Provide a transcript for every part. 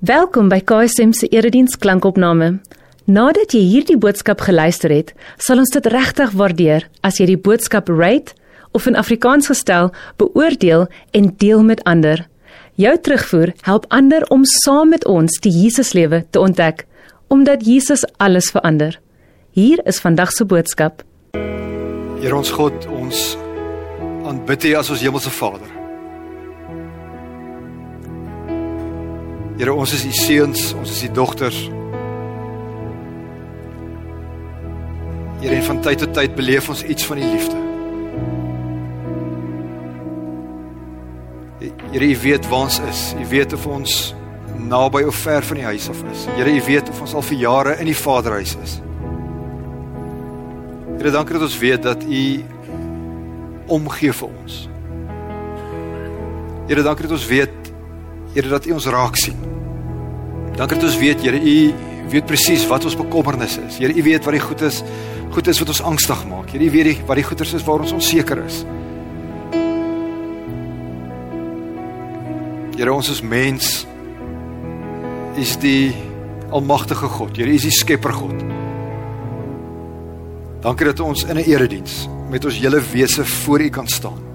Welkom by KSM se erediens klankopname. Nadat jy hierdie boodskap geluister het, sal ons dit regtig waardeer as jy die boodskap rate of in Afrikaans gestel beoordeel en deel met ander. Jou terugvoer help ander om saam met ons die Jesuslewe te ontdek, omdat Jesus alles verander. Hier is vandag se boodskap. Here ons God, ons aanbid U as ons hemelse Vader. Here ons is U seuns, ons is U dogters. Here en van tyd tot tyd beleef ons iets van U liefde. Here U weet waar ons is. U weet of ons naby of ver van die huis af is. Here U weet of ons al vir jare in die Vaderhuis is. Here dankie dat ons weet dat U omgee vir ons. Here dankie dat ons weet Here dat U ons raak sien. Dankie dat ons weet Here U weet presies wat ons bekommernis is. Here U weet wat die goed is, goed is wat ons angstig maak. Here U weet die, wat die goeters is waar ons onseker is. Here ons is mens. U is die almagtige God. Here U is die skepper God. Dankie dat ons in 'n erediens met ons hele wese voor U kan staan.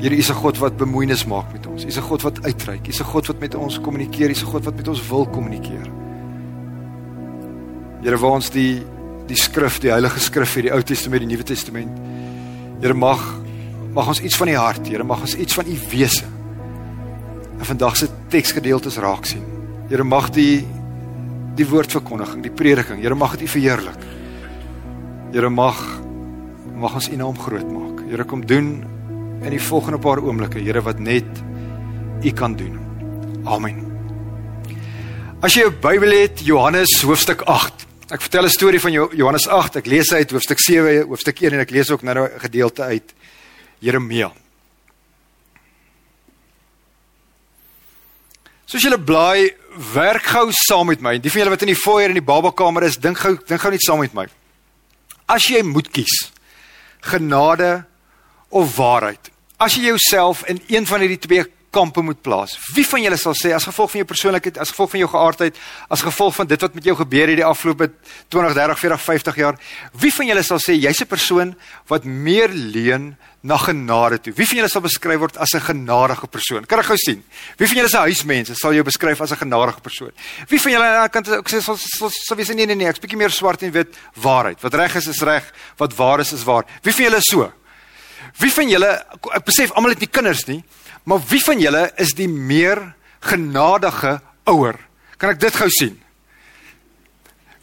Here, U is 'n God wat bemoeienis maak met ons. U is 'n God wat uitreik. U is 'n God wat met ons kommunikeer. U is 'n God wat met ons wil kommunikeer. Here, waar ons die die skrif, die Heilige Skrif hier, die Ou Testament, die Nuwe Testament. Here mag mag ons iets van U hart, Here, mag ons iets van U wese. In vandag se teksgedeeltes raak sien. Here, mag die die woordverkondiging, die prediking, Here, mag dit U verheerlik. Here, mag mag ons U naam groot maak. Here, kom doen in die volgende paar oomblikke, Here, wat net U kan doen. Amen. As jy 'n Bybel het, Johannes hoofstuk 8. Ek vertel 'n storie van Johannes 8. Ek lees uit hoofstuk 7, hoofstuk 1 en ek lees ook nou 'n gedeelte uit Jeremia. Soos julle blaai, werk gou saam met my. Die van julle wat in die foyer in die babakamer is, dink gou dink gou net saam met my. As jy moet kies, genade of waarheid. As jy jouself in een van hierdie twee kampe moet plaas. Wie van julle sal sê as gevolg van jou persoonlikheid, as gevolg van jou geaardheid, as gevolg van dit wat met jou gebeur het die afgelope 20, 30, 40, 50 jaar, wie van julle sal sê jy's 'n persoon wat meer leun na genade toe? Wie van julle sal beskryf word as 'n genadige persoon? Kan ek gou sien? Wie van julle 'n huismense sal jou beskryf as 'n genadige persoon? Wie van julle aan die kant ook sê sal sal sal wees nee nee nee, ek's bietjie meer swart en wit, waarheid. Wat reg is is reg, wat waar is is waar. Wie van julle is so? Wie van julle ek besef almal het nie kinders nie, Maar wie van julle is die meer genadige ouer? Kan ek dit gou sien?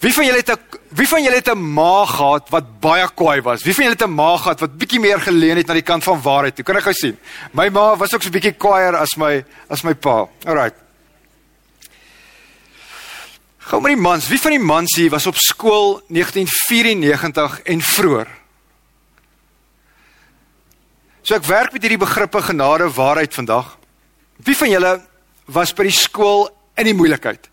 Wie van julle het 'n wie van julle het 'n ma gehad wat baie kwaai was? Wie van julle het 'n ma gehad wat bietjie meer geleun het na die kant van waarheid toe? Kan ek gou sien? My ma was ook so bietjie kwaaier as my as my pa. Alraai. Gou maar die mans, wie van die mans hier was op skool 1994 en vroeër? So ek werk met hierdie begrippe genade waarheid vandag. Wie van julle was by die skool in die moeilikheid?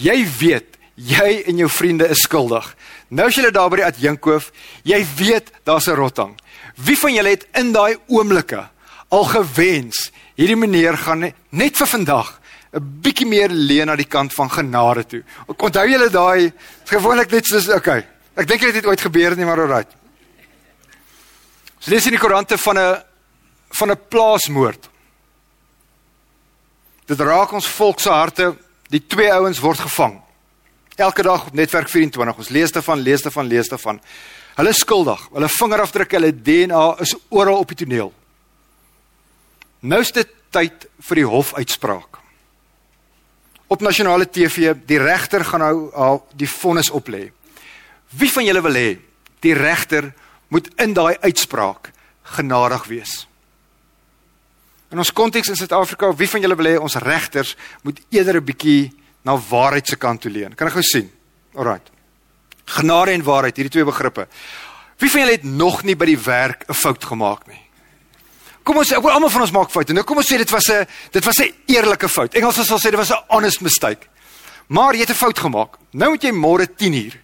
Jy weet, jy en jou vriende is skuldig. Nou as jy daar by die adjunkhoof, jy weet daar's 'n rotting. Wie van julle het in daai oomblikke al gewens hierdie meneer gaan net vir vandag 'n bietjie meer leen na die kant van genade toe. Ek onthou julle daai gewoonlik net soos okay. Ek dink dit het ooit gebeur nie maar alright. So lees in die koerante van 'n van 'n plaasmoord. Dit raak ons volk se harte. Die twee ouens word gevang. Elke dag op netwerk 24. Ons lees daarvan, lees daarvan, lees daarvan. Hulle skuldig. Hulle vingerafdrukke, hulle DNA is oral op die toneel. Nou is dit tyd vir die hofuitspraak. Op nasionale TV, die regter gaan nou al die vonnis oplê. Wie van julle wil hê die regter moet in daai uitspraak genadig wees? In ons konteks in Suid-Afrika, wie van julle wil hê ons regters moet eerder 'n bietjie na waarheid se kant toe leun? Kan ek gou sien? Alraight. Genade en waarheid, hierdie twee begrippe. Wie van julle het nog nie by die werk 'n fout gemaak nie? Kom ons, ek wil almal van ons maak foute. Nou kom ons sê dit was 'n dit was 'n eerlike fout. Engels sal sê dit was 'n honest mistake. Maar jy het 'n fout gemaak. Nou moet jy môre 10uur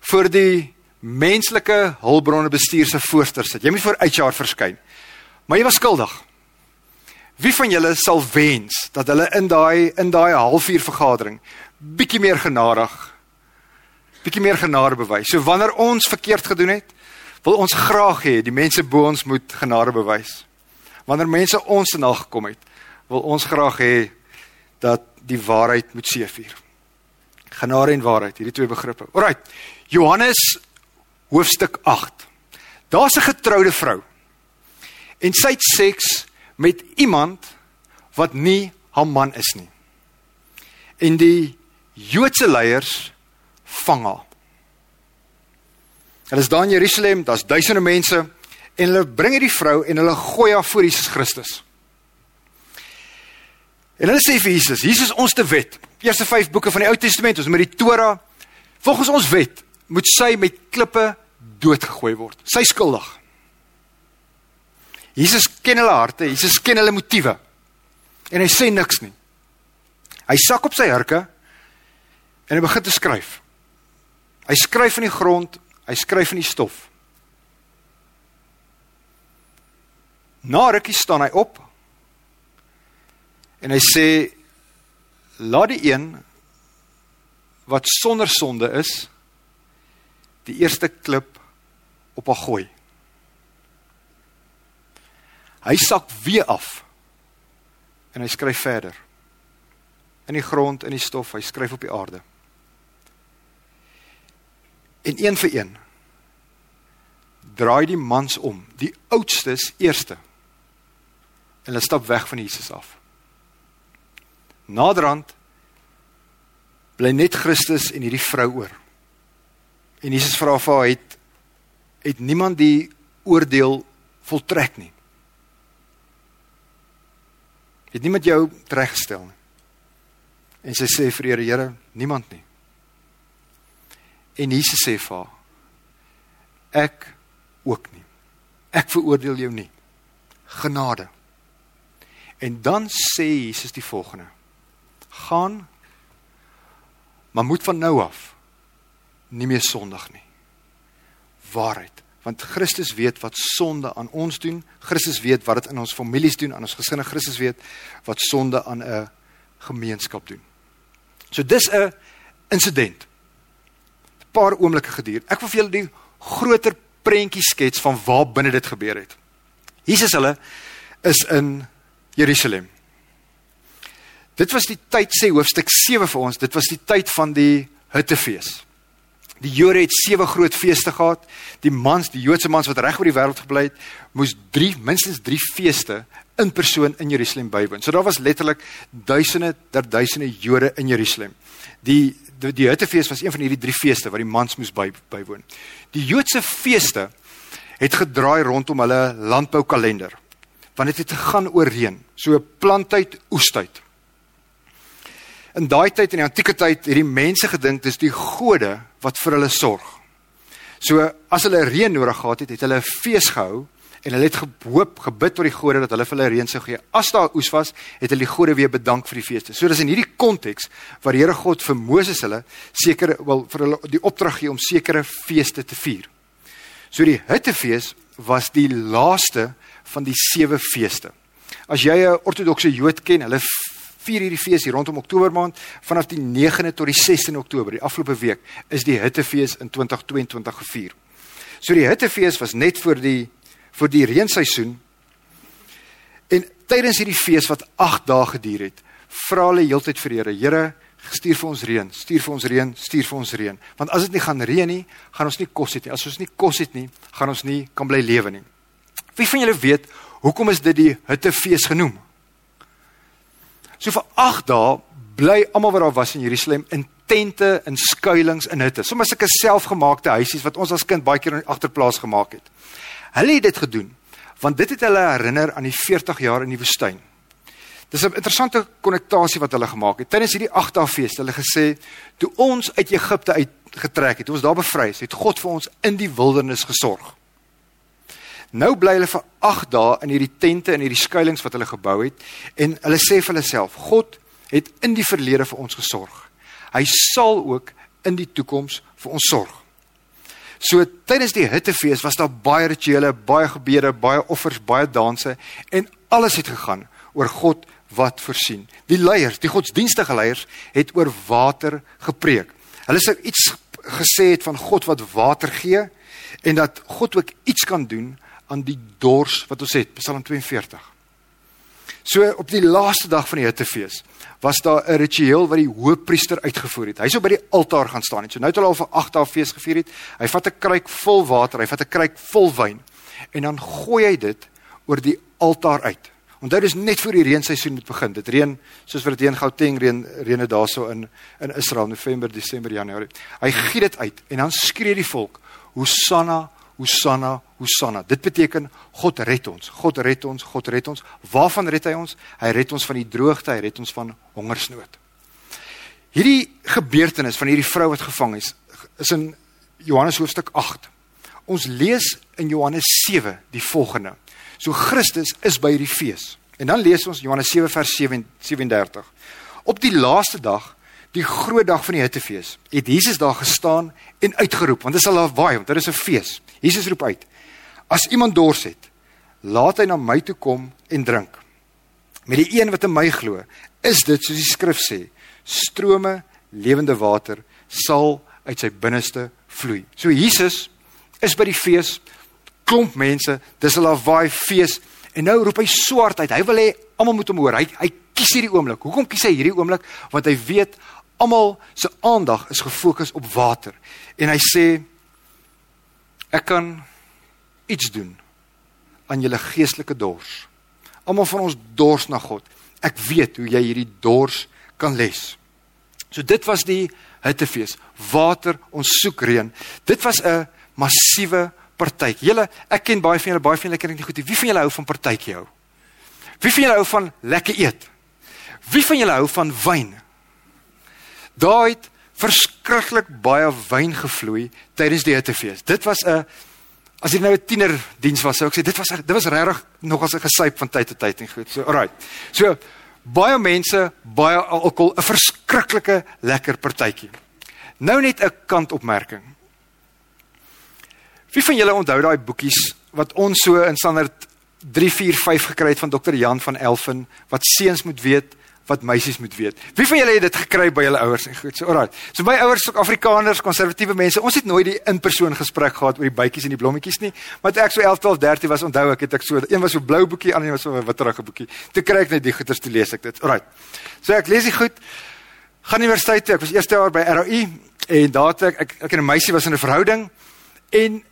voor die menslike hulpbronne bestuur se voorsteur sit. Jy moet voor HR verskyn. Maar jy was skuldig. Wie van julle sal wens dat hulle in daai in daai halfuur vergadering bietjie meer genadig bietjie meer genade bewys. So wanneer ons verkeerd gedoen het, wil ons graag hê die mense bo ons moet genade bewys. Wanneer mense ons te nagekom het, wil ons graag hê dat die waarheid moet seëvier. Genade en waarheid, hierdie twee begrippe. Alraai. Johannes hoofstuk 8. Daar's 'n getroude vrou. En sy het seks met iemand wat nie haar man is nie. En die Joodse leiers vang haar. Hulle is daar in Jerusalem, daar's duisende mense en hulle bring hierdie vrou en hulle gooi haar voor Jesus Christus. En hulle sê vir Jesus, Jesus ons te wet. Eerste 5 boeke van die Ou Testament, ons met die Torah, volgens ons wet, moet sy met klippe doodgegooi word. Sy skuldig. Jesus ken hulle harte, Jesus ken hulle motiewe. En hy sê niks nie. Hy sak op sy hurke en hy begin te skryf. Hy skryf in die grond, hy skryf in die stof. Na rukkie staan hy op en hy sê laat die een wat sonder sonde is die eerste klip op haar gooi. Hy sak weer af. En hy skryf verder. In die grond, in die stof, hy skryf op die aarde. En een vir een draai die mans om, die oudstes eerste. En hulle stap weg van Jesus af. Naderhand bly net Christus en hierdie vrou oor. En Jesus vra vir haar het het niemand die oordeel voltrek nie. Het niemand jou reggestel nie. En sy sê vir Here, Here, niemand nie. En Jesus sê vir haar, ek ook nie. Ek veroordeel jou nie. Genade. En dan sê Jesus die volgende: Gaan maar moet van nou af nie meer sondig nie. Waarheid, want Christus weet wat sonde aan ons doen. Christus weet wat dit in ons families doen, aan ons gesinne. Christus weet wat sonde aan 'n gemeenskap doen. So dis 'n insident. 'n Paar oomblikke geduur. Ek wil vir julle die groter prentjie skets van waar binne dit gebeur het. Jesus hulle is in Jerusalem. Dit was die tyd sê hoofstuk 7 vir ons, dit was die tyd van die Hittefees. Die Jode het sewe groot feeste gehad. Die mans, die Joodse mans wat reg oor die wêreld gebly het, moes 3 minstens 3 feeste in persoon in Jerusalem bywoon. So daar was letterlik duisende ter duisende Jode in Jerusalem. Die die, die Hittefees was een van hierdie 3 feeste wat die mans moes by, bywoon. Die Joodse feeste het gedraai rondom hulle landboukalender. Want dit het gegaan oor reën. So planttyd, oestyd. In daai tyd in die antieke tyd het die mense gedink dis die gode wat vir hulle sorg. So as hulle reën nodig gehad het, het hulle 'n fees gehou en hulle het gehoop, gebid tot die gode dat hulle vir hulle reën sou gee. As daar oes was, het hulle die gode weer bedank vir die feeste. So dis in hierdie konteks waar die Here God vir Moses hulle sekere wil vir hulle die opdrag gee om sekere feeste te vier. So die Hittefees was die laaste van die sewe feeste. As jy 'n ortodokse Jood ken, hulle vier hierdie fees hier rondom Oktober maand vanaf die 9de tot die 16de Oktober. Die afgelope week is die Hittefees in 2022 gevier. So die Hittefees was net vir die vir die reenseisoen. En tydens hierdie fees wat 8 dae geduur het, vra hulle heeltyd vir die Here, Here, stuur vir ons reën, stuur vir ons reën, stuur vir ons reën. Want as dit nie gaan reën nie, gaan ons nie kos hê nie. As ons nie kos het nie, gaan ons nie kan bly lewe nie. Wie van julle weet hoekom is dit die Hittefees genoem? So vir 8 dae bly almal wat daar was in Jerusalem in tente, in skuilings, in hutte. Sommige sulke selfgemaakte huisies wat ons as kind baie keer in die agterplaas gemaak het. Hulle het dit gedoen want dit het hulle herinner aan die 40 jaar in die woestyn. Dis 'n interessante konnektasie wat hulle gemaak het. Tydens hierdie 8 dae fees hulle gesê, toe ons uit Egipte uit getrek het, toe ons daar bevry is, het God vir ons in die wildernis gesorg. Nou bly hulle vir 8 dae in hierdie tente en hierdie skuilings wat hulle gebou het en hulle sê vir hulle self, God het in die verlede vir ons gesorg. Hy sal ook in die toekoms vir ons sorg. So tydens die hittefees was daar baie rituele, baie gebede, baie offers, baie danse en alles het gegaan oor God wat voorsien. Die leiers, die godsdienstige leiers het oor water gepreek. Hulle sê iets gesê het van God wat water gee en dat God ook iets kan doen aan die dors wat ons het. Psalm 42. So op die laaste dag van die Hittefees was daar 'n ritueel wat die hoofpriester uitgevoer het. Hy sou by die altaar gaan staan en so nou het hulle al vir 8 dae fees gevier het. Hy vat 'n kruik vol water, hy vat 'n kruik vol wyn en dan gooi hy dit oor die altaar uit. Onthou dis net voor die reenseisoen moet begin. Dit reën soos wat dit hier in Gauteng reën reën dit daarso in in Israel November, Desember, Januarie. Hy giet dit uit en dan skree die volk: Hosanna, Hosanna, Hosanna. Dit beteken God red ons. God red ons. God red ons. Waarvan red hy ons? Hy red ons van die droogte, hy red ons van hongersnood. Hierdie gebeurtenis van hierdie vrou wat gevang is, is in Johannes hoofstuk 8. Ons lees in Johannes 7 die volgende. So Christus is by hierdie fees. En dan lees ons Johannes 7 vers 37. Op die laaste dag die groot dag van die hittefees, het Jesus daar gestaan en uitgeroep, want dit is al 'n waai, want dit is 'n fees. Jesus roep uit: As iemand dors het, laat hy na my toe kom en drink. Met die een wat in my glo, is dit soos die skrif sê, strome lewende water sal uit sy binneste vloei. So Jesus is by die fees, klomp mense, dis 'n lawaai fees en nou roep hy swart uit. Hy wil hê almal moet hom hoor. Hy hy kies hierdie oomblik. Hoekom kies hy hierdie oomblik? Want hy weet almal se aandag is gefokus op water. En hy sê ek kan iets doen aan julle geestelike dors. Almal van ons dors na God. Ek weet hoe jy hierdie dors kan les. So dit was die hittefees. Water, ons soek reën. Dit was 'n massiewe partytjie. Julle, ek ken baie van julle, baie van julle ken ek nie goed nie. Wie van julle hou van partytjie hou? Wie van julle hou van lekker eet? Wie van julle hou van wyn? Daar het verskriklik baie wyn gevloei tydens die Hittefees. Dit was 'n as dit nou 'n tienerdiens was, sou ek sê dit was dit was regtig nog as 'n gesyp van tyd tot tyd en goed. So, alright. So baie mense, baie alkohol, 'n verskriklike lekker partytjie. Nou net 'n kantopmerking. Wie van julle onthou daai boekies wat ons so in standaard 3 4 5 gekry het van Dr. Jan van Elfen wat seuns moet weet wat meisies moet weet. Wie van julle het dit gekry by julle ouers goed? So alraai. So my ouers is ook Afrikaners, konservatiewe mense. Ons het nooit die in-persoon gesprek gehad oor die bytjies en die blommetjies nie. Maar toe ek so 11, 12, 13 was, onthou ek het ek so een was so blou boekie, ander was so 'n witterige boekie. Toe kry ek net die goeters te lees ek dit. Alraai. So ek lees dit goed. Gaan universiteit toe. Ek was eerste jaar by ROI en daar het ek ek, ek en 'n meisie was in 'n verhouding en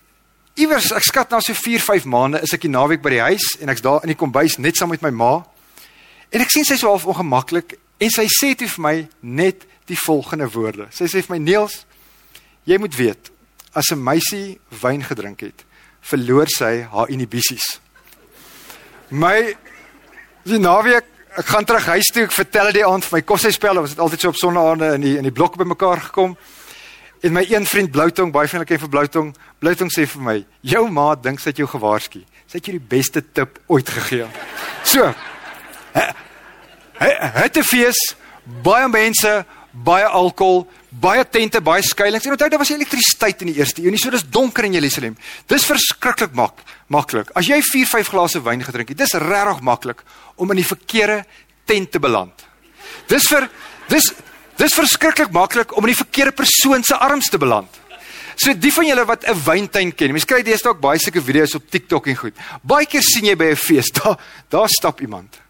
iewers ek skat na so 4, 5 maande is ek die naweek by die huis en ek's daar in die kombuis net saam met my ma. En ek sien sy so half ongemaklik en sy sê toe vir my net die volgende woorde. Sy sê vir my Neels, jy moet weet, as 'n meisie wyn gedrink het, verloor sy haar inhibisies. My die naweek, ek gaan terug huis toe, ek vertel dit vir my kossespel, ons het altyd so op sonnaande in die in die blok bymekaar gekom. En my een vriend Bloutong, baie vriendelik ken vir Bloutong, Bloutong sê vir my, "Jou ma dink sy het jou gewaarsku. Sy het jou die beste tip ooit gegee." So, Hittefees, baie mense, baie alkohol, baie tente, baie skuilings. En onthou daar was elektrisiteit in die eerste eeu. Nie so dis donker in Jerusalem. Dis verskriklik mak maklik. As jy 4, 5 glase wyn gedrink het, dis regtig maklik om in die verkeerde tent te beland. Dis vir dis dis verskriklik maklik om in die verkeerde persoon se arms te beland. So die van julle wat 'n wyntuin ken, mense kry deesdae ook baie sulke video's op TikTok en goed. Baie keer sien jy by 'n fees, daar daar stap iemand.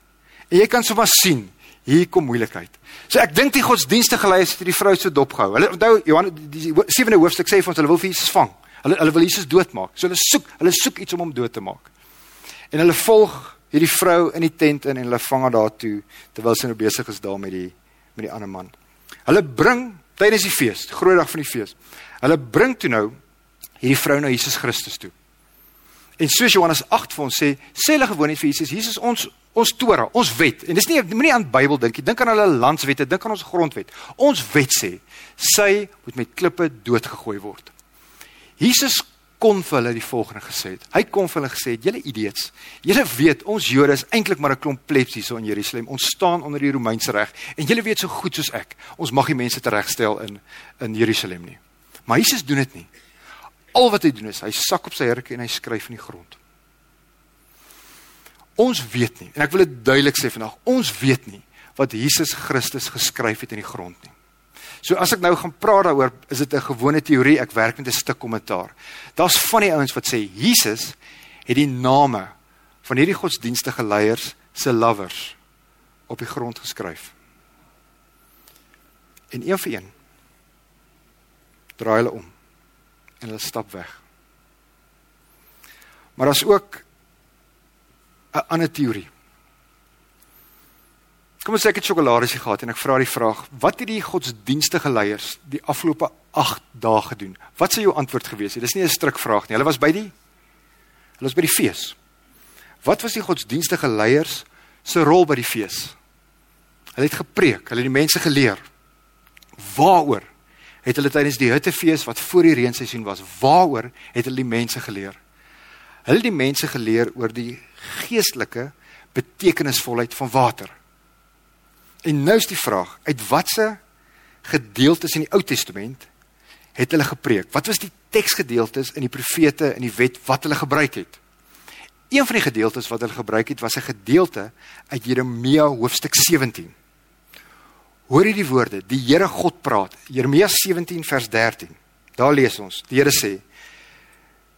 En jy kan sommer sien, hier kom moeilikheid. So ek dink die godsdienstige leiers het die vrou so dopgehou. Hulle onthou Johan die 7de hoofstuk sê vir ons hulle wil vir Jesus vang. Hulle hulle wil Jesus doodmaak. So hulle soek, hulle soek iets om hom dood te maak. En hulle volg hierdie vrou in die tent in en hulle vang haar daar toe terwyl sy nou besig is daar met die met die ander man. Hulle bring tydens die fees, die groot dag van die fees. Hulle bring toe nou hierdie vrou na Jesus Christus toe. En soos Johannes 8 vir ons sê, sê hulle gewoon net vir Jesus, Jesus ons ons Torah, ons wet. En dis nie moenie aan Bybel dink nie. Dink aan hulle landswette, dink aan ons grondwet. Ons wet sê sy moet met klippe doodgegooi word. Jesus kon vir hulle die volgende gesê het. Hy kon vir hulle gesê het: "Julle idiots. Julle weet ons Jode is eintlik maar 'n klomp plebs hier so in Jerusalem. Ons staan onder die Romeinse reg en julle weet so goed soos ek, ons mag nie mense teregstel in in Jerusalem nie." Maar Jesus doen dit nie. Al wat hy doen is hy sak op sy hurke en hy skryf in die grond. Ons weet nie en ek wil dit duidelik sê vandag. Ons weet nie wat Jesus Christus geskryf het in die grond nie. So as ek nou gaan praat daaroor, is dit 'n gewone teorie, ek werk met 'n stuk kommentaar. Daar's van die ouens wat sê Jesus het die name van hierdie godsdienstige leiers se lovers op die grond geskryf. En een vir een draai hulle om en hulle stap weg. Maar daar's ook 'n ander teorie. Kom ons sê ek het sjokolades gehad en ek vra die vraag, wat het die godsdienstige leiers die afgelope 8 dae gedoen? Wat sou jou antwoord gewees het? Dis nie 'n stryk vraag nie. Hulle was by die Hulle was by die fees. Wat was die godsdienstige leiers se rol by die fees? Hulle het gepreek, hulle het die mense geleer. Waaroor het hulle tydens die hittefees wat voor die reenseisoen was, waaroor het hulle die mense geleer? Hulle het die mense geleer oor die geestelike betekenisvolheid van water. En nou is die vraag, uit watse gedeeltes in die Ou Testament het hulle gepreek? Wat was die teksgedeeltes in die profete en die wet wat hulle gebruik het? Een van die gedeeltes wat hulle gebruik het was 'n gedeelte uit Jeremia hoofstuk 17. Hoor hierdie woorde, die Here God praat. Jeremia 17 vers 13. Daar lees ons. Die Here sê: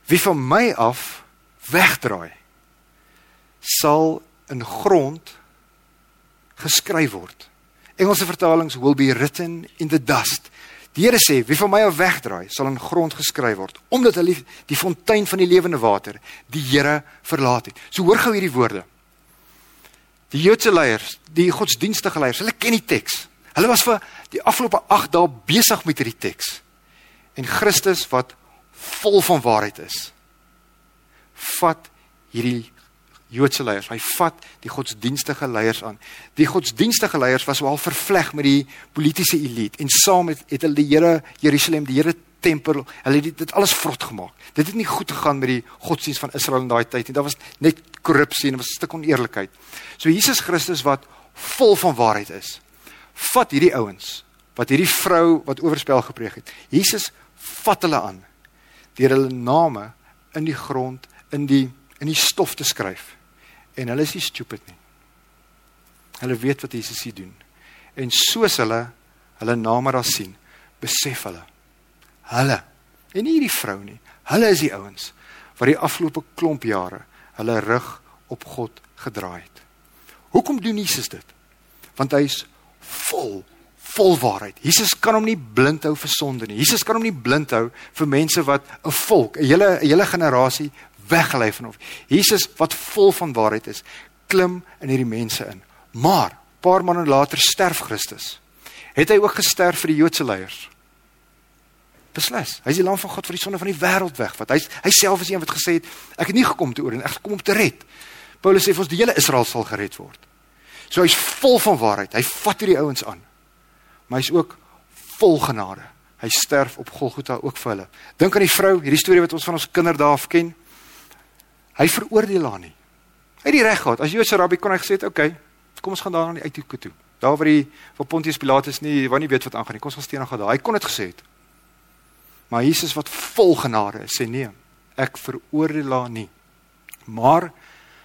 Wie van my af wegdraai, sal in grond geskryf word. Engelse vertalings will be written in the dust. Die Here sê, wie van my af wegdraai, sal in grond geskryf word, omdat hulle die fontein van die lewende water, die Here verlaat het. So hoor gou hierdie woorde. Die Joodse leiers, die godsdienstige leiers, hulle ken die teks. Hulle was vir die afgelope 8 dae besig met hierdie teks. En Christus wat vol van waarheid is, vat hierdie Joodse leiers, hy vat die godsdienstige leiers aan. Die godsdienstige leiers was wel vervleg met die politieke elite en saam het, het hulle die Here Jerusalem, die Here tempel, hulle het dit alles vrot gemaak. Dit het nie goed gegaan met die godsdienst van Israel in daai tyd nie. Daar was net korrupsie en 'n stuk oneerlikheid. So Jesus Christus wat vol van waarheid is, vat hierdie ouens wat hierdie vrou wat oorspel gepreek het. Jesus vat hulle aan deur hulle name in die grond in die in die stof te skryf. En hulle is nie stupid nie. Hulle weet wat Jesus hier doen. En soos hulle hulle name daar sien, besef hulle hulle en nie hierdie vrou nie. Hulle is die ouens wat die afgelope klomp jare hulle rug op God gedraai het. Hoekom doen Jesus dit? Want hy is vol vol waarheid. Jesus kan hom nie blind hou vir sonde nie. Jesus kan hom nie blind hou vir mense wat 'n volk, 'n hele 'n hele generasie weggelei van hom. Jesus wat vol van waarheid is, klim in hierdie mense in. Maar paar maande later sterf Christus. Het hy ook gesterf vir die Joodse leiers? Beslis. Hy is die lam van God vir die sonde van die wêreld weg. Wat hy hy self is een wat gesê het, ek het nie gekom te oordeel, ek het gekom om te red. Paulus sê vir ons die hele Israel sal gered word. So hy's vol van waarheid. Hy vat hierdie ouens aan. Maar hy's ook vol genade. Hy sterf op Golgotha ook vir hulle. Dink aan die vrou, hierdie storie wat ons van ons kinderdae af ken. Hy veroordeel haar nie. Hy het die reg gehad. As Joodse rabbi kon hy gesê het, "Oké, okay, kom ons gaan daar aan die uithoeke toe." Daar waar die van Pontius Pilatus nie, wat nie weet wat aangaan nie. Kom ons gaan steen gaan daar. Hy kon dit gesê het. Maar Jesus wat vol genade is, sê nee, ek veroordeel haar nie. Maar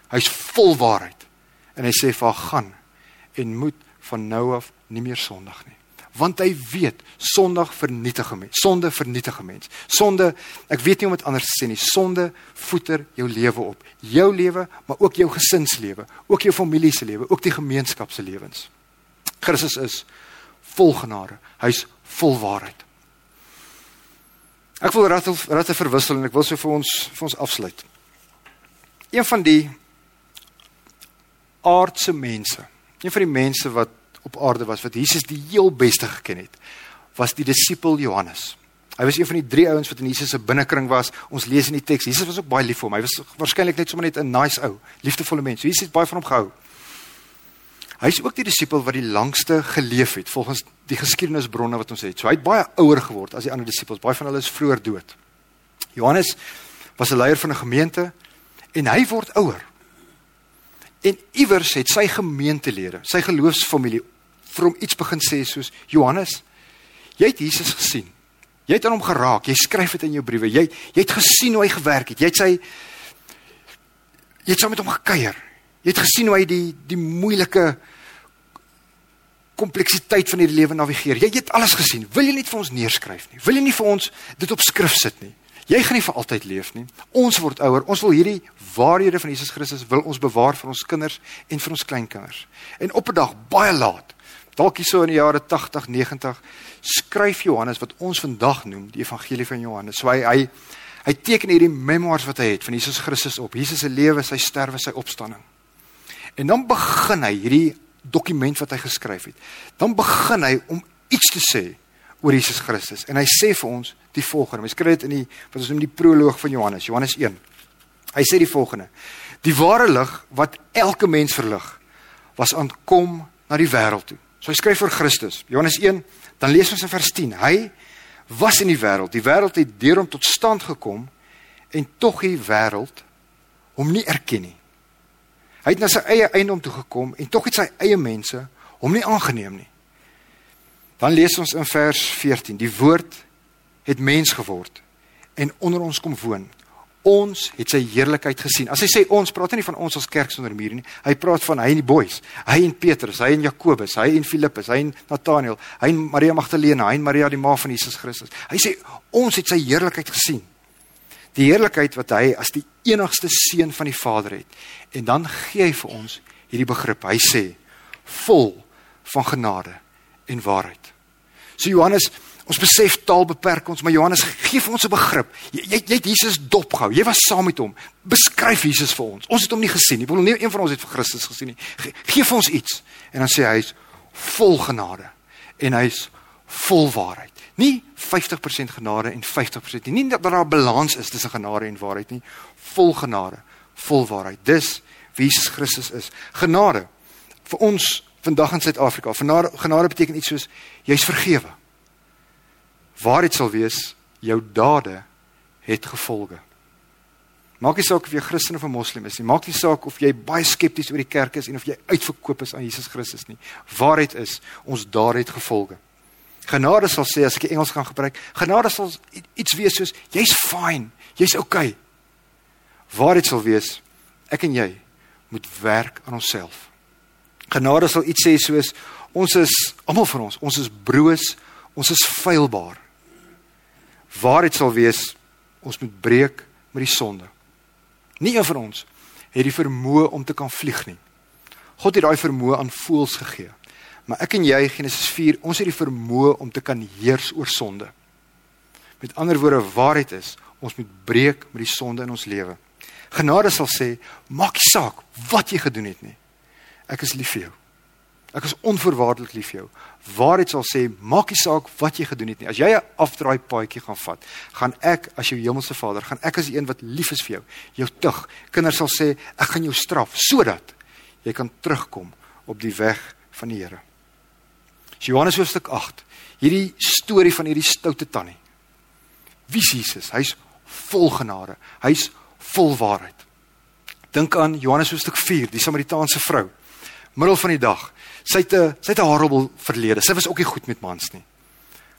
hy's vol waarheid. En hy sê vir haar gaan en moet van nou af nie meer sondig nie. Want hy weet sondig vernietig 'n mens sonde vernietig 'n mens. Sonde ek weet nie om dit anders te sê nie sonde voeter jou lewe op. Jou lewe maar ook jou gesinslewe ook jou familie se lewe ook die gemeenskap se lewens. Christus is vol genade. Hy's vol waarheid. Ek wil ratte ratte verwissel en ek wil so vir ons vir ons afsluit. Een van die aardse mense een van die mense wat op aarde was wat Jesus die heel beste geken het, was die disipel Johannes. Hy was een van die drie ouens wat in Jesus se binnekring was. Ons lees in die teks. Jesus was ook baie lief vir hom. Hy was waarskynlik net sommer net 'n nice ou, liefdevolle mens. So Jesus het baie van hom gehou. Hy is ook die disipel wat die langste geleef het volgens die geskiedenisbronne wat ons het. So hy het baie ouer geword as die ander disipels. Baie van hulle is vroeër dood. Johannes was 'n leier van 'n gemeente en hy word ouer. En iewers het sy gemeentelede, sy geloofsfamilie vir hom iets begin sê soos Johannes, jy het Jesus gesien. Jy het aan hom geraak. Jy skryf dit in jou briewe. Jy jy het gesien hoe hy gewerk het. Jy het sy jy het saam met hom gekuier. Jy het gesien hoe hy die die moeilike kompleksiteit van hierdie lewe navigeer. Jy, jy het alles gesien. Wil jy net vir ons neerskryf nie? Wil jy nie vir ons dit op skrif sit nie? Jy gaan nie vir altyd leef nie. Ons word ouer. Ons wil hierdie waarhede van Jesus Christus wil ons bewaar vir ons kinders en vir ons kleinkinders. En op 'n dag baie laat, dalk hier so in die jare 80, 90, skryf Johannes wat ons vandag noem die evangelie van Johannes. So hy hy hy teken hierdie memoirs wat hy het van Jesus Christus op. Jesus se lewe, sy sterwe, sy opstanding. En dan begin hy hierdie dokument wat hy geskryf het. Dan begin hy om iets te sê oor Jesus Christus en hy sê vir ons die volgende. Ons kry dit in die wat ons noem die proloog van Johannes, Johannes 1. Hy sê die volgende: Die ware lig wat elke mens verlig, was aankom na die wêreld toe. So hy skryf vir Christus. Johannes 1, dan lees ons in vers 10. Hy was in die wêreld. Die wêreld het deur hom tot stand gekom en tog die wêreld hom nie erken nie. Hy het na sy eie eiendom toe gekom en tog het sy eie mense hom nie aangeneem nie. Dan lees ons in vers 14: Die woord het mens geword en onder ons kom woon. Ons het sy heerlikheid gesien. As hy sê ons, praat hy nie van ons as kerk sonder mure nie. Hy praat van hy en die boeis. Hy en Petrus, hy en Jakobus, hy en Filippus, hy en Nathanael, hy en Maria Magdalena, hy en Maria die ma van Jesus Christus. Hy sê ons het sy heerlikheid gesien die heerlikheid wat hy as die enigste seun van die Vader het. En dan gee hy vir ons hierdie begrip. Hy sê vol van genade en waarheid. So Johannes, ons besef taal beperk ons, maar Johannes gee vir ons 'n begrip. Jy jy, jy het Jesus dopgehou. Jy was saam met hom. Beskryf Jesus vir ons. Ons het hom nie gesien nie. Wil nie een van ons het vir Christus gesien nie. Ge, gee vir ons iets. En dan sê hy hy's vol genade en hy's vol waarheid. Nie 50% genade en 50% nie. Nie dat daar 'n balans is tussen genade en waarheid nie. Vol genade, vol waarheid. Dis wie Jesus Christus is. Genade vir ons vandag in Suid-Afrika. Genade, beteken iets soos jy's vergewe. Waarheid sal wees jou dade het gevolge. Maak nie saak of jy Christen of 'n moslim is nie. Maak nie saak of jy baie skepties oor die kerk is en of jy uitverkoop is aan Jesus Christus nie. Waarheid is ons dade het gevolge. Genade sal sê as ek Engels gaan gebruik, genade sal iets wees soos jy's fine, jy's okay. Waarheid sal wees ek en jy moet werk aan onsself. Genade sal iets sê soos ons is almal van ons, ons is broos, ons is feilbaar. Waarheid sal wees ons moet breek met die sonde. Nie een van ons het die vermoë om te kan vlieg nie. God het daai vermoë aan voëls gegee. Maar ek en jy Genesis 4, ons het die vermoë om te kan heers oor sonde. Met ander woorde, waarheid is, ons moet breek met die sonde in ons lewe. Genade sal sê, maak nie saak wat jy gedoen het nie. Ek is lief vir jou. Ek is onvoorwaardelik lief vir jou. Waarheid sal sê, maak nie saak wat jy gedoen het nie. As jy 'n afdraai paadjie gaan vat, gaan ek as jou hemelse Vader, gaan ek as die een wat lief is vir jou, jou tug. Kinders sal sê, ek gaan jou straf sodat jy kan terugkom op die weg van die Here. Johannes hoofstuk 8. Hierdie storie van hierdie stoute tannie. Wie is Jesus? Hy's vol genade. Hy's vol waarheid. Dink aan Johannes hoofstuk 4, die Samaritaanse vrou. Middel van die dag. Sy het 'n sy het 'n horrible verlede. Sy was ook nie goed met mans nie.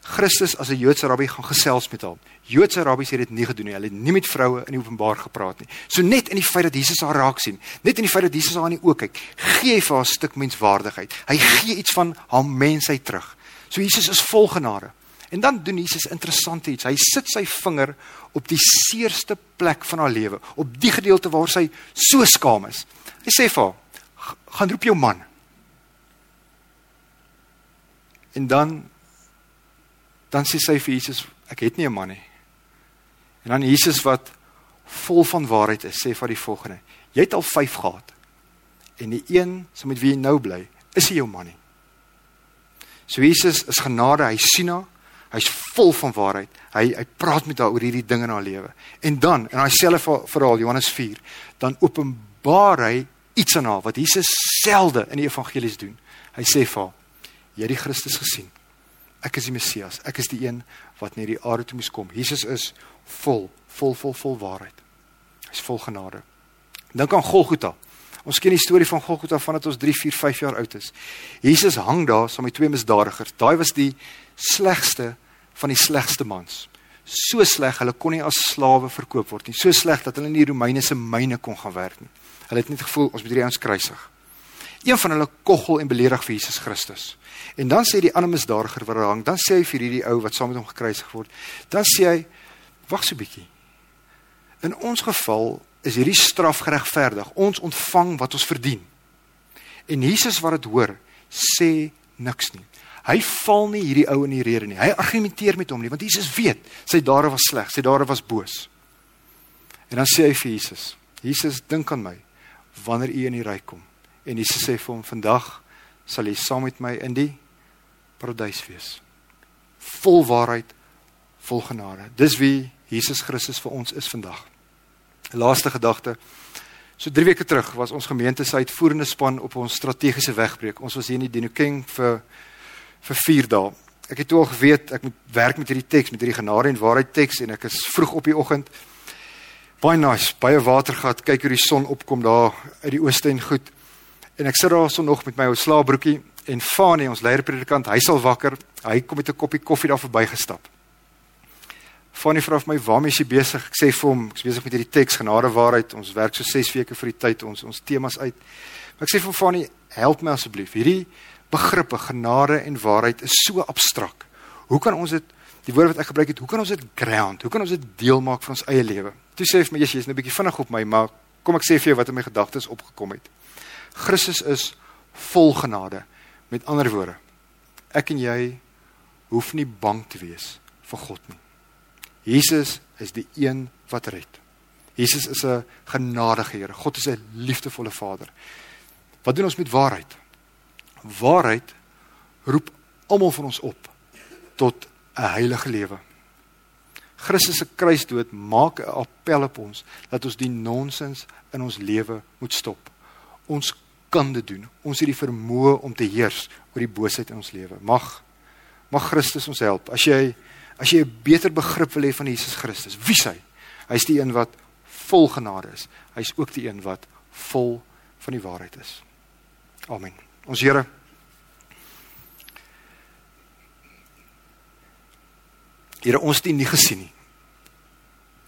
Christus as 'n Joodse rabbi gaan gesels met haar. Joodse rabbies het dit nie gedoen nie. Hulle het nie met vroue in die openbaar gepraat nie. So net in die feit dat Jesus haar raak sien, net in die feit dat Jesus haar in die oë kyk, gee hy vir haar 'n stuk menswaardigheid. Hy gee iets van haar mensheid terug. So Jesus is vol genade. En dan doen Jesus interessante iets. Hy sit sy vinger op die seerste plek van haar lewe, op die gedeelte waar sy so skaam is. Hy sê vir haar: "Gaan roep jou man." En dan dan sê sy vir Jesus, ek het nie 'n man nie. En dan Jesus wat vol van waarheid is, sê vir die volgende: Jy het al 5 gehad. En die een, so met wie jy nou bly, is nie jou man nie. So Jesus is genade, hy sien haar, hy's vol van waarheid. Hy hy praat met haar oor hierdie dinge in haar lewe. En dan, in daai selfe verhaal Johannes 4, dan openbaar hy iets aan haar wat Jesus selde in die evangelies doen. Hy sê vir haar: Jy het die Christus gesien. Ek is die Messias. Ek is die een wat na die aarde toe moes kom. Jesus is vol, vol, vol, vol waarheid. Hy's vol genade. Dink aan Golgotha. Ons ken die storie van Golgotha vandat ons 3, 4, 5 jaar oud is. Jesus hang daar saam met twee misdadigers. Daai was die slegste van die slegste mans. So sleg, hulle kon nie as slawe verkoop word nie. So sleg dat hulle in die Romeinse myne kon gaan werk nie. Hulle het net gevoel ons moet hierdie ouens kruisig. Een van hulle koggel en beledig vir Jesus Christus. En dan sê die ander misdadiger wat daar hang, dan sê hy vir hierdie ou wat saam met hom gekruisig word, dan sê hy wag so 'n bietjie. In ons geval is hierdie straf geregverdig. Ons ontvang wat ons verdien. En Jesus wat dit hoor, sê niks nie. Hy val nie hierdie ou in die rede nie. Hy argumenteer met hom nie, want Jesus weet sy dade was sleg, sy dade was boos. En dan sê hy vir Jesus: "Jesus, dink aan my wanneer u in die ryk kom." En Jesus sê vir hom: "Vandag sal jy saam met my in die paradys wees." Vol waarheid, vol genade. Dis wie Jesus Christus vir ons is vandag. Laaste gedagte. So 3 weke terug was ons gemeente se uitvoerende span op ons strategiese wegbreek. Ons was hier in die Dinokeng vir vir 4 dae. Ek het toe al geweet ek moet werk met hierdie teks, met hierdie genade en waarheid teks en ek is vroeg op die oggend. Baie nice, baie water gehad. Kyk hoe die son opkom daar uit die ooste en goed. En ek sit daar so nog met my ou slaapbroekie en Fanie, ons leierpredikant, hy sal wakker. Hy kom met 'n koppie koffie daar verbygestap. Fanie vra vir my, "Waarmee is jy besig?" Ek sê vir hom, "Ek's besig met hierdie teks genade waarheid. Ons werk so 6 weke vir die tyd ons ons temas uit." Maar ek sê vir Fanie, "Help my asseblief. Hierdie begrippe genade en waarheid is so abstrak. Hoe kan ons dit die woord wat ek gebruik het, hoe kan ons dit ground? Hoe kan ons dit deel maak van ons eie lewe?" Toe sê hy vir my, "Jesus, jy's nou 'n bietjie vinnig op my, maar kom ek sê vir jou wat in my gedagtes opgekom het. Christus is vol genade. Met ander woorde, ek en jy hoef nie bang te wees vir God nie. Jesus is die een wat red. Jesus is 'n genadige Here. God is 'n liefdevolle Vader. Wat doen ons met waarheid? Waarheid roep almal van ons op tot 'n heilige lewe. Christus se kruisdood maak 'n appel op ons dat ons die nonsens in ons lewe moet stop. Ons kan dit doen. Ons het die vermoë om te heers oor die boosheid in ons lewe. Mag mag Christus ons help. As jy as jy 'n beter begrip wil hê van Jesus Christus, wie hy? Hy's die een wat vol genade is. Hy's ook die een wat vol van die waarheid is. Amen. Ons Here Here, ons het U nie gesien nie.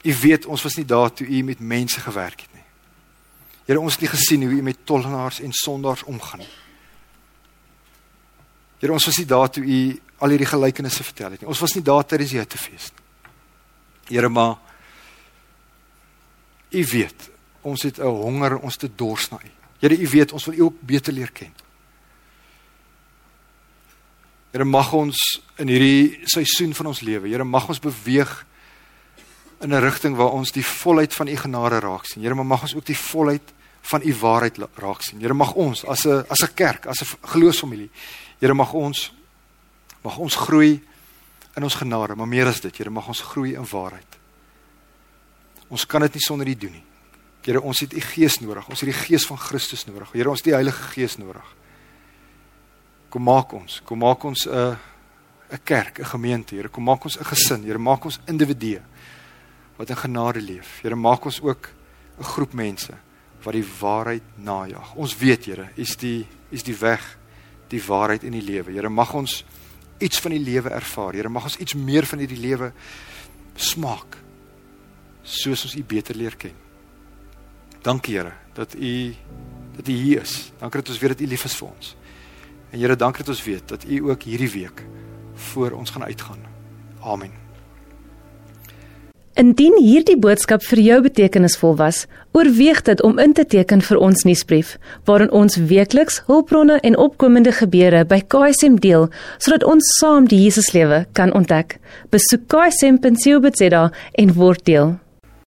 U weet ons was nie daar toe U met mense gewerk het nie. Here, ons het nie gesien hoe U met tollenaars en sondaars omgaan nie. Here, ons was nie daar toe U al hierdie gelykenisse vertel het nie. Ons was nie daar tydens die Hittefees nie. Here maar U weet, ons het 'n honger, ons te dors na U. Here, U weet, ons wil U ook beter leer ken. Here mag ons in hierdie seisoen van ons lewe, Here mag ons beweeg in 'n rigting waar ons die volheid van U genade raak sien. Here, mag ons ook die volheid van U waarheid raak sien. Here mag ons as 'n as 'n kerk, as 'n geloofsfamilie, Here mag ons Mag ons groei in ons genade, maar meer as dit, Here, mag ons groei in waarheid. Ons kan dit nie sonder U doen nie. Here, ons het U Gees nodig. Ons het die Gees van Christus nodig. Here, ons het die Heilige Gees nodig. Kom maak ons, kom maak ons 'n 'n kerk, 'n gemeente, Here. Kom maak ons 'n gesin, Here. Maak ons individue wat in genade leef. Here, maak ons ook 'n groep mense wat die waarheid najag. Ons weet, Here, is die is die weg, die waarheid en die lewe. Here, mag ons iets van die lewe ervaar. Here, mag ons iets meer van hierdie lewe smaak soos ons U beter leer ken. Dankie Here dat U dat U hier is. Dankie dat ons weet dat U lief is vir ons. En Here, dankie dat ons weet dat U ook hierdie week voor ons gaan uitgaan. Amen. Indien hierdie boodskap vir jou betekenisvol was, oorweeg dit om in te teken vir ons nuusbrief, waarin ons weekliks hulpbronne en opkomende gebeure by KSM deel, sodat ons saam die Jesuslewe kan ontdek. Besoek ksm.co.za en word deel.